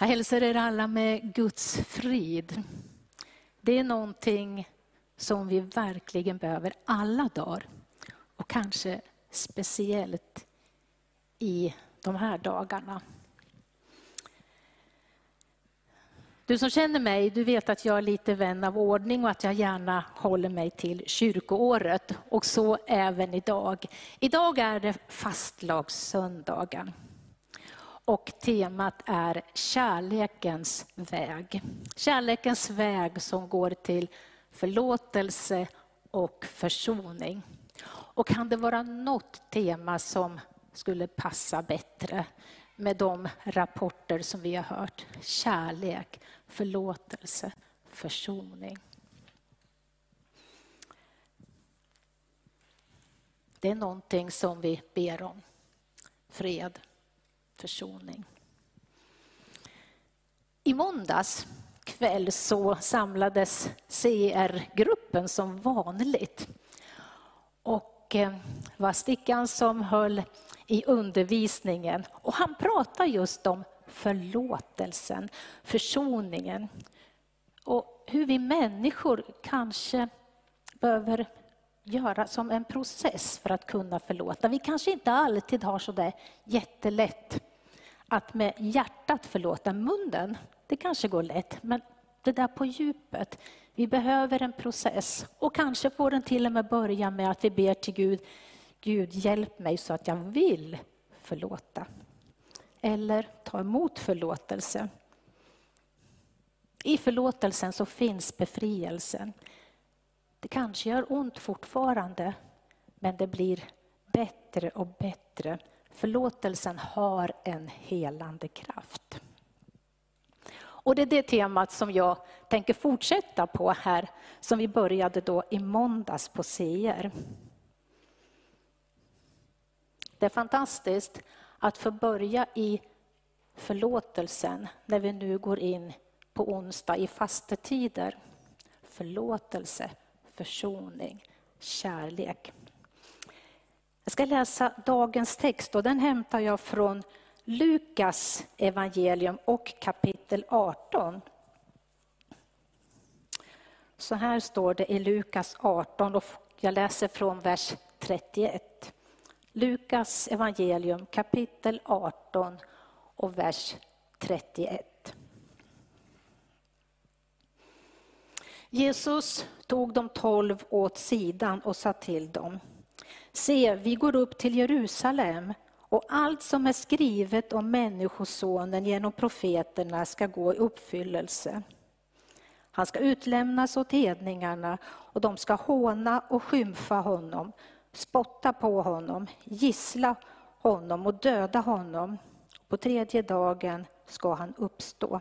Jag hälsar er alla med Guds frid. Det är någonting som vi verkligen behöver alla dagar. Och kanske speciellt i de här dagarna. Du som känner mig, du vet att jag är lite vän av ordning och att jag gärna håller mig till kyrkoåret. Och så även idag. Idag är det fastlagssöndagen och temat är kärlekens väg. Kärlekens väg som går till förlåtelse och försoning. Och kan det vara något tema som skulle passa bättre med de rapporter som vi har hört? Kärlek, förlåtelse, försoning. Det är någonting som vi ber om. Fred, försoning. I måndags kväll så samlades CR-gruppen som vanligt. Och eh, var Stickan som höll i undervisningen och han pratade just om förlåtelsen, försoningen och hur vi människor kanske behöver göra som en process för att kunna förlåta. Vi kanske inte alltid har så där jättelätt att med hjärtat förlåta munnen, det kanske går lätt, men det där på djupet, vi behöver en process. Och kanske får den till och med börja med att vi ber till Gud, Gud hjälp mig så att jag vill förlåta. Eller ta emot förlåtelse. I förlåtelsen så finns befrielsen. Det kanske gör ont fortfarande, men det blir bättre och bättre Förlåtelsen har en helande kraft. Och det är det temat som jag tänker fortsätta på här, som vi började då i måndags på CR. Det är fantastiskt att få börja i förlåtelsen när vi nu går in på onsdag i fastetider. Förlåtelse, försoning, kärlek. Jag ska läsa dagens text och den hämtar jag från Lukas evangelium och kapitel 18. Så här står det i Lukas 18 och jag läser från vers 31. Lukas evangelium kapitel 18 och vers 31. Jesus tog de tolv åt sidan och sa till dem Se, vi går upp till Jerusalem och allt som är skrivet om Människosonen genom profeterna ska gå i uppfyllelse. Han ska utlämnas åt hedningarna och de ska håna och skymfa honom, spotta på honom, gissla honom och döda honom. På tredje dagen ska han uppstå.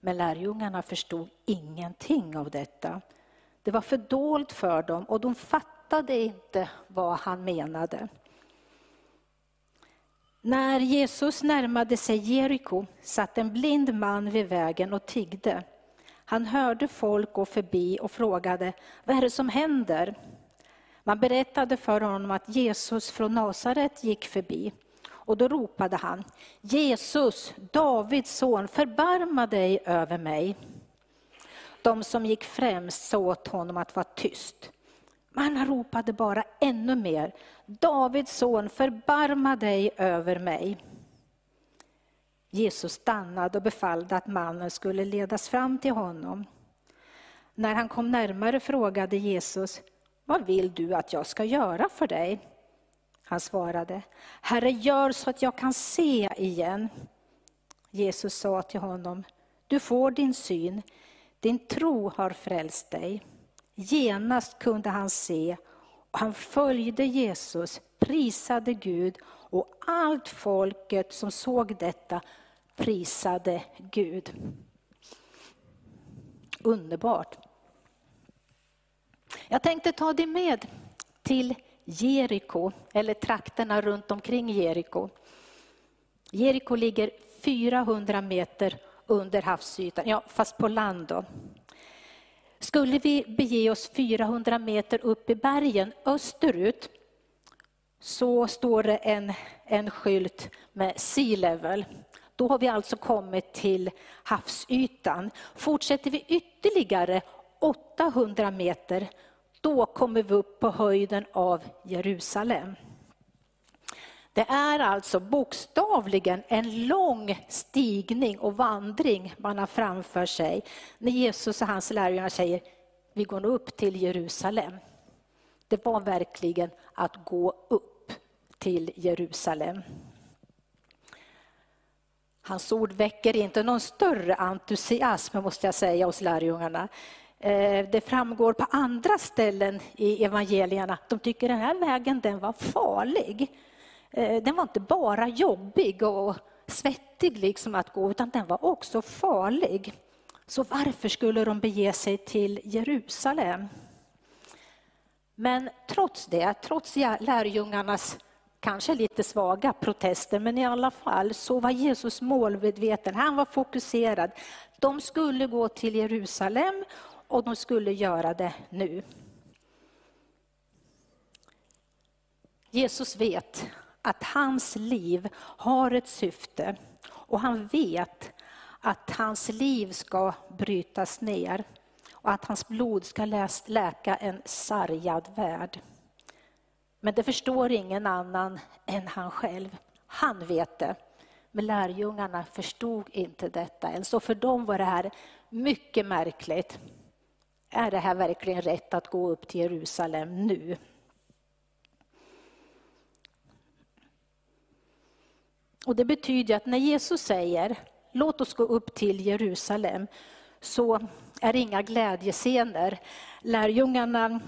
Men lärjungarna förstod ingenting av detta. Det var fördolt för dem och de fattade fattade inte vad han menade. När Jesus närmade sig Jeriko satt en blind man vid vägen och tiggde. Han hörde folk gå förbi och frågade, vad är det som händer? Man berättade för honom att Jesus från Nasaret gick förbi. Och då ropade han, Jesus, Davids son, förbarma dig över mig. De som gick främst sa åt honom att vara tyst. Men han ropade bara ännu mer. Davids son, förbarma dig över mig. Jesus stannade och befallde att mannen skulle ledas fram till honom. När han kom närmare frågade Jesus, vad vill du att jag ska göra för dig? Han svarade, Herre gör så att jag kan se igen. Jesus sa till honom, du får din syn, din tro har frälst dig. Genast kunde han se och han följde Jesus, prisade Gud och allt folket som såg detta prisade Gud. Underbart. Jag tänkte ta dig med till Jeriko, eller trakterna runt omkring Jeriko. Jeriko ligger 400 meter under havsytan, ja fast på land då. Skulle vi bege oss 400 meter upp i bergen österut så står det en, en skylt med sea level. Då har vi alltså kommit till havsytan. Fortsätter vi ytterligare 800 meter, då kommer vi upp på höjden av Jerusalem. Det är alltså bokstavligen en lång stigning och vandring man har framför sig när Jesus och hans lärjungar säger vi går upp till Jerusalem. Det var verkligen att gå upp till Jerusalem. Hans ord väcker inte någon större entusiasm måste jag säga hos lärjungarna. Eh, det framgår på andra ställen i evangelierna. De tycker den här vägen den var farlig. Eh, den var inte bara jobbig och svettig liksom att gå, utan den var också farlig. Så varför skulle de bege sig till Jerusalem? Men trots det, trots lärjungarnas kanske lite svaga protester, men i alla fall så var Jesus målmedveten, han var fokuserad. De skulle gå till Jerusalem och de skulle göra det nu. Jesus vet att hans liv har ett syfte och han vet att hans liv ska brytas ner och att hans blod ska läka en sargad värld. Men det förstår ingen annan än han själv. Han vet det. Men lärjungarna förstod inte detta än, så för dem var det här mycket märkligt. Är det här verkligen rätt att gå upp till Jerusalem nu? Och Det betyder att när Jesus säger låt oss gå upp till Jerusalem så är det inga glädjescener. Lärjungarna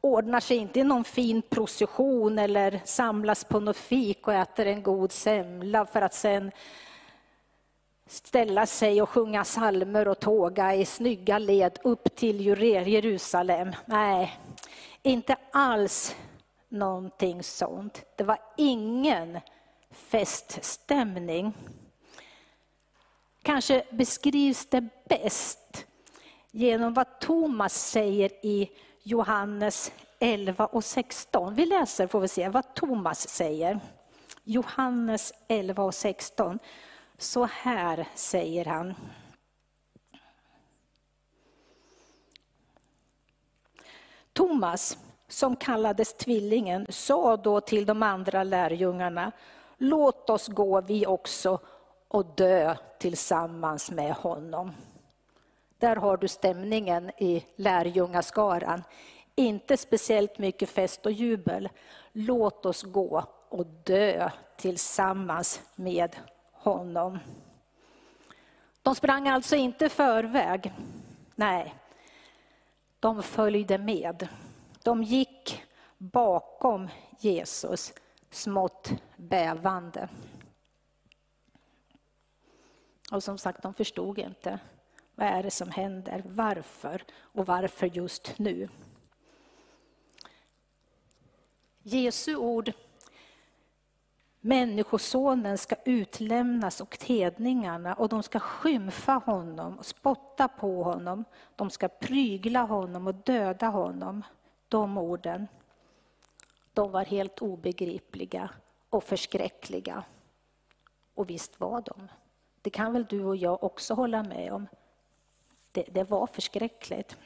ordnar sig inte i någon fin procession eller samlas på något fik och äter en god semla för att sen ställa sig och sjunga salmer och tåga i snygga led upp till Jerusalem. Nej, inte alls någonting sånt. Det var ingen feststämning. Kanske beskrivs det bäst genom vad Thomas säger i Johannes 11 och 16. Vi läser får vi se vad Thomas säger. Johannes 11 och 16. Så här säger han. Thomas, som kallades tvillingen, sa då till de andra lärjungarna, låt oss gå vi också och dö tillsammans med honom. Där har du stämningen i lärjungaskaran. Inte speciellt mycket fest och jubel. Låt oss gå och dö tillsammans med honom. De sprang alltså inte förväg. Nej, de följde med. De gick bakom Jesus, smått bävande. Och som sagt, de förstod inte. Vad är det som händer? Varför? Och varför just nu? Jesu ord Människosonen ska utlämnas åt hedningarna och de ska skymfa honom och spotta på honom. De ska prygla honom och döda honom. De orden, de var helt obegripliga och förskräckliga. Och visst var de. Det kan väl du och jag också hålla med om. Det, det var förskräckligt.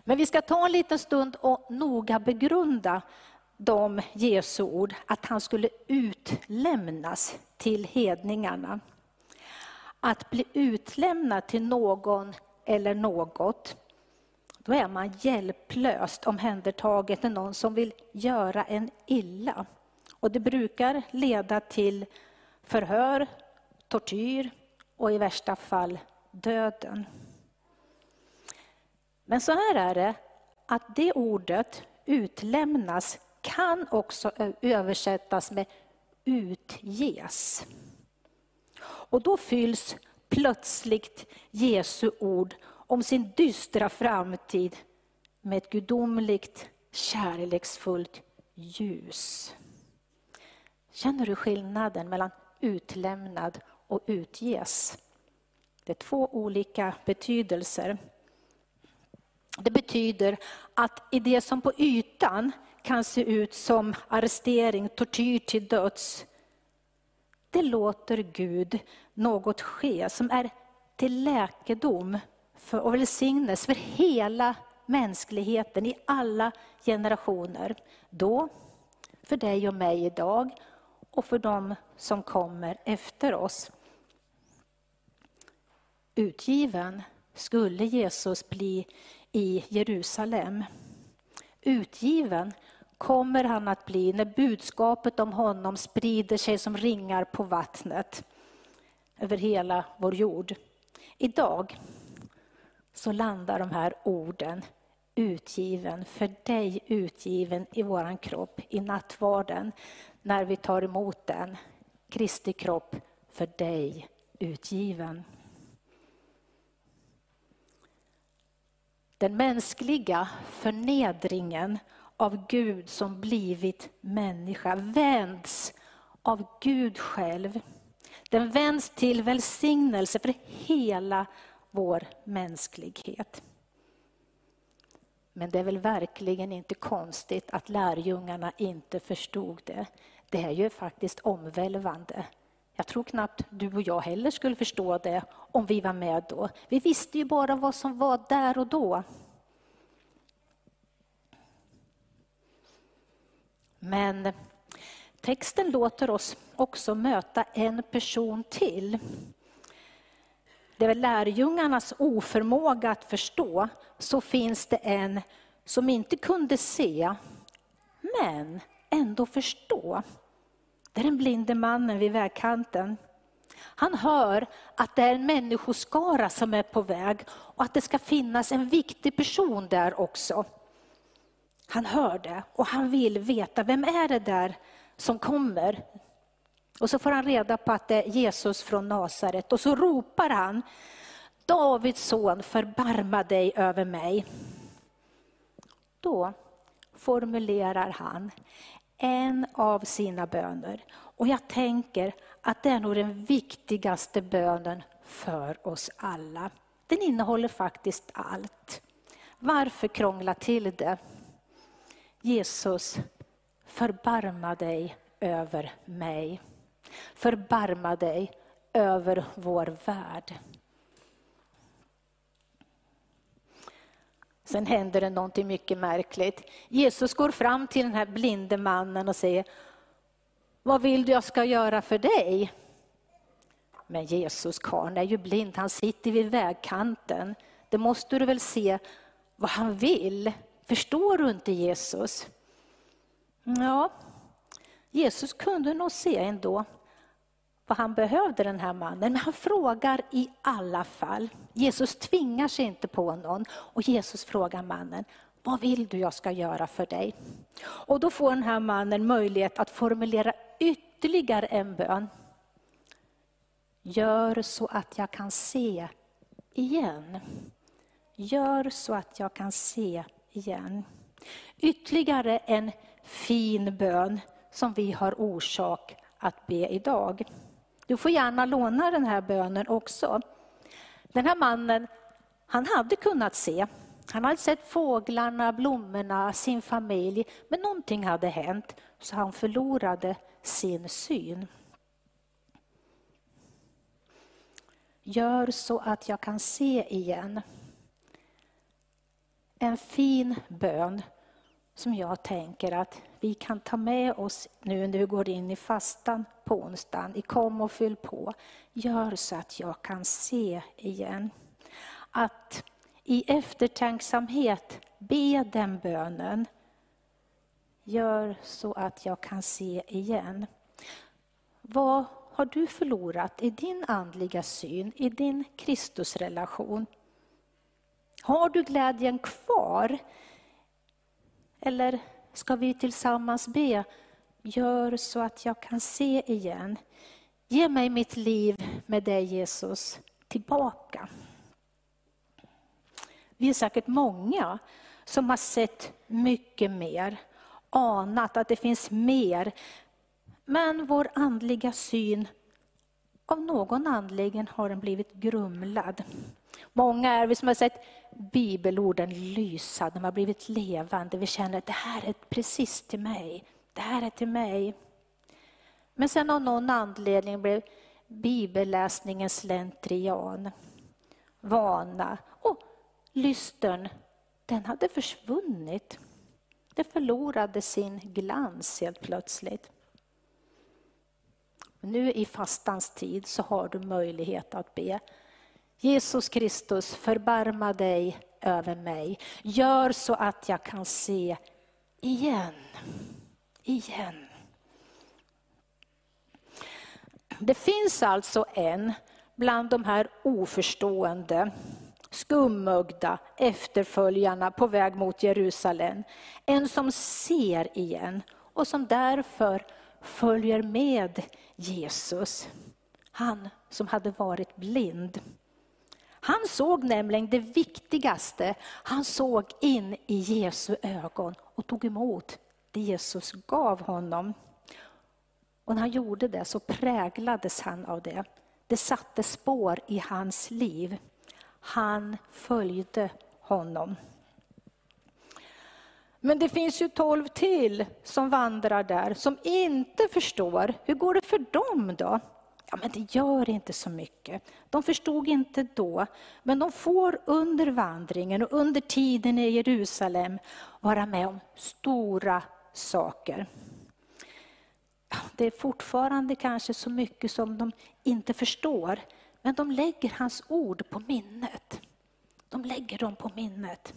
Men vi ska ta en liten stund och noga begrunda de Jesu ord, att han skulle utlämnas till hedningarna. Att bli utlämnad till någon eller något, då är man hjälplöst omhändertaget av någon som vill göra en illa. Och det brukar leda till förhör, tortyr och i värsta fall döden. Men så här är det, att det ordet utlämnas kan också översättas med utges. Och då fylls plötsligt Jesu ord om sin dystra framtid med ett gudomligt, kärleksfullt ljus. Känner du skillnaden mellan utlämnad och utges? Det är två olika betydelser. Det betyder att i det som på ytan kan se ut som arrestering, tortyr till döds, det låter Gud något ske som är till läkedom för, och välsignelse för hela mänskligheten i alla generationer. Då, för dig och mig idag och för dem som kommer efter oss. Utgiven skulle Jesus bli i Jerusalem. Utgiven kommer han att bli när budskapet om honom sprider sig som ringar på vattnet över hela vår jord. Idag så landar de här orden utgiven, för dig utgiven i våran kropp i nattvarden när vi tar emot den. Kristi kropp för dig utgiven. Den mänskliga förnedringen av Gud som blivit människa vänds av Gud själv. Den vänds till välsignelse för hela vår mänsklighet. Men det är väl verkligen inte konstigt att lärjungarna inte förstod det. Det är ju faktiskt omvälvande. Jag tror knappt du och jag heller skulle förstå det om vi var med då. Vi visste ju bara vad som var där och då. Men texten låter oss också möta en person till. Det är lärjungarnas oförmåga att förstå, så finns det en som inte kunde se, men ändå förstå. Det är den blinde mannen vid vägkanten. Han hör att det är en människoskara som är på väg och att det ska finnas en viktig person där också. Han hör det och han vill veta, vem är det där som kommer? Och så får han reda på att det är Jesus från Nasaret och så ropar han, Davids son, förbarma dig över mig. Då formulerar han en av sina böner. Och jag tänker att det är nog den viktigaste bönen för oss alla. Den innehåller faktiskt allt. Varför krångla till det? Jesus, förbarma dig över mig. Förbarma dig över vår värld. Sen händer det någonting mycket märkligt. Jesus går fram till den här blinde mannen och säger, vad vill du jag ska göra för dig? Men Jesus, karln är ju blind, han sitter vid vägkanten. Det måste du väl se vad han vill? Förstår du inte Jesus? Ja, Jesus kunde nog se ändå vad han behövde den här mannen, men han frågar i alla fall. Jesus tvingar sig inte på någon och Jesus frågar mannen, vad vill du jag ska göra för dig? Och då får den här mannen möjlighet att formulera ytterligare en bön. Gör så att jag kan se igen. Gör så att jag kan se igen. Ytterligare en fin bön som vi har orsak att be idag. Du får gärna låna den här bönen också. Den här mannen, han hade kunnat se. Han hade sett fåglarna, blommorna, sin familj. Men någonting hade hänt så han förlorade sin syn. Gör så att jag kan se igen. En fin bön som jag tänker att vi kan ta med oss nu när vi går in i fastan på onsdagen, i kom och fyll på. Gör så att jag kan se igen. Att i eftertänksamhet be den bönen. Gör så att jag kan se igen. Vad har du förlorat i din andliga syn, i din Kristusrelation? Har du glädjen kvar? Eller ska vi tillsammans be, gör så att jag kan se igen. Ge mig mitt liv med dig Jesus tillbaka. Vi är säkert många som har sett mycket mer, anat att det finns mer. Men vår andliga syn, av någon anledning har den blivit grumlad. Många är vi som har sett bibelorden lysa, de har blivit levande. Vi känner att det här är precis till mig. Det här är till mig. Men sen av någon anledning blev bibelläsningen slentrian, vana och lystern, den hade försvunnit. Det förlorade sin glans helt plötsligt. Nu i fastans tid så har du möjlighet att be. Jesus Kristus, förbarma dig över mig. Gör så att jag kan se igen. Igen. Det finns alltså en bland de här oförstående, skummögda efterföljarna på väg mot Jerusalem. En som ser igen och som därför följer med Jesus. Han som hade varit blind. Han såg nämligen det viktigaste. Han såg in i Jesu ögon och tog emot det Jesus gav honom. Och när han gjorde det så präglades han av det. Det satte spår i hans liv. Han följde honom. Men det finns ju tolv till som vandrar där, som inte förstår. Hur går det för dem då? Ja, men det gör inte så mycket. De förstod inte då, men de får under vandringen och under tiden i Jerusalem vara med om stora saker. Det är fortfarande kanske så mycket som de inte förstår, men de lägger hans ord på minnet. De lägger dem på minnet.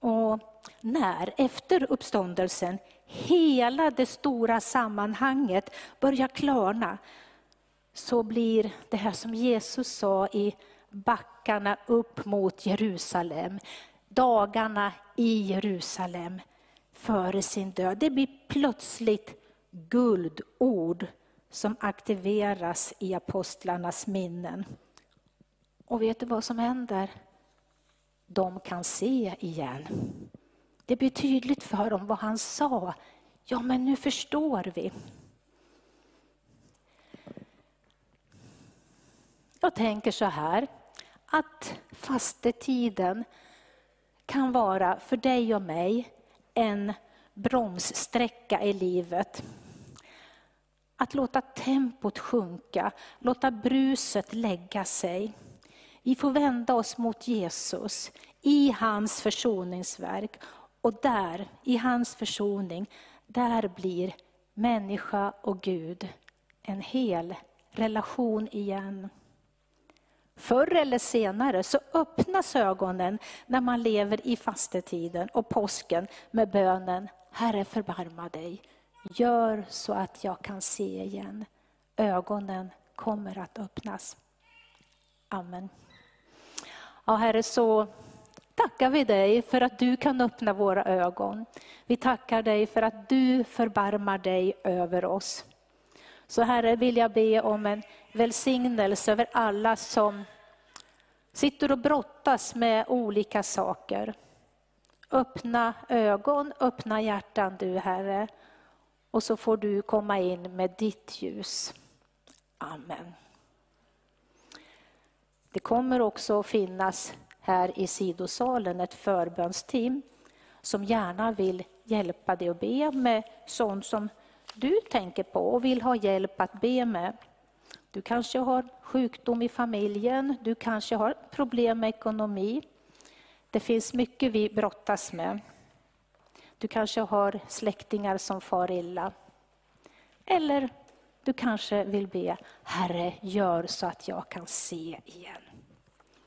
Och när, efter uppståndelsen, hela det stora sammanhanget börjar klarna, så blir det här som Jesus sa i backarna upp mot Jerusalem, dagarna i Jerusalem före sin död. Det blir plötsligt guldord som aktiveras i apostlarnas minnen. Och vet du vad som händer? De kan se igen. Det blir tydligt för dem vad han sa. Ja, men nu förstår vi. Jag tänker så här, att fastetiden kan vara för dig och mig en bromssträcka i livet. Att låta tempot sjunka, låta bruset lägga sig. Vi får vända oss mot Jesus i hans försoningsverk och där, i hans försoning, där blir människa och Gud en hel relation igen. Förr eller senare så öppnas ögonen när man lever i fastetiden och påsken med bönen Herre förbarma dig, gör så att jag kan se igen. Ögonen kommer att öppnas. Amen. Ja, Herre, så tackar vi dig för att du kan öppna våra ögon. Vi tackar dig för att du förbarmar dig över oss. Så Herre vill jag be om en välsignelse över alla som sitter och brottas med olika saker. Öppna ögon, öppna hjärtan du Herre. Och så får du komma in med ditt ljus. Amen. Det kommer också att finnas här i sidosalen ett förbönsteam som gärna vill hjälpa dig att be med sånt som du tänker på och vill ha hjälp att be med. Du kanske har sjukdom i familjen, du kanske har problem med ekonomi. Det finns mycket vi brottas med. Du kanske har släktingar som far illa. Eller du kanske vill be, Herre gör så att jag kan se igen.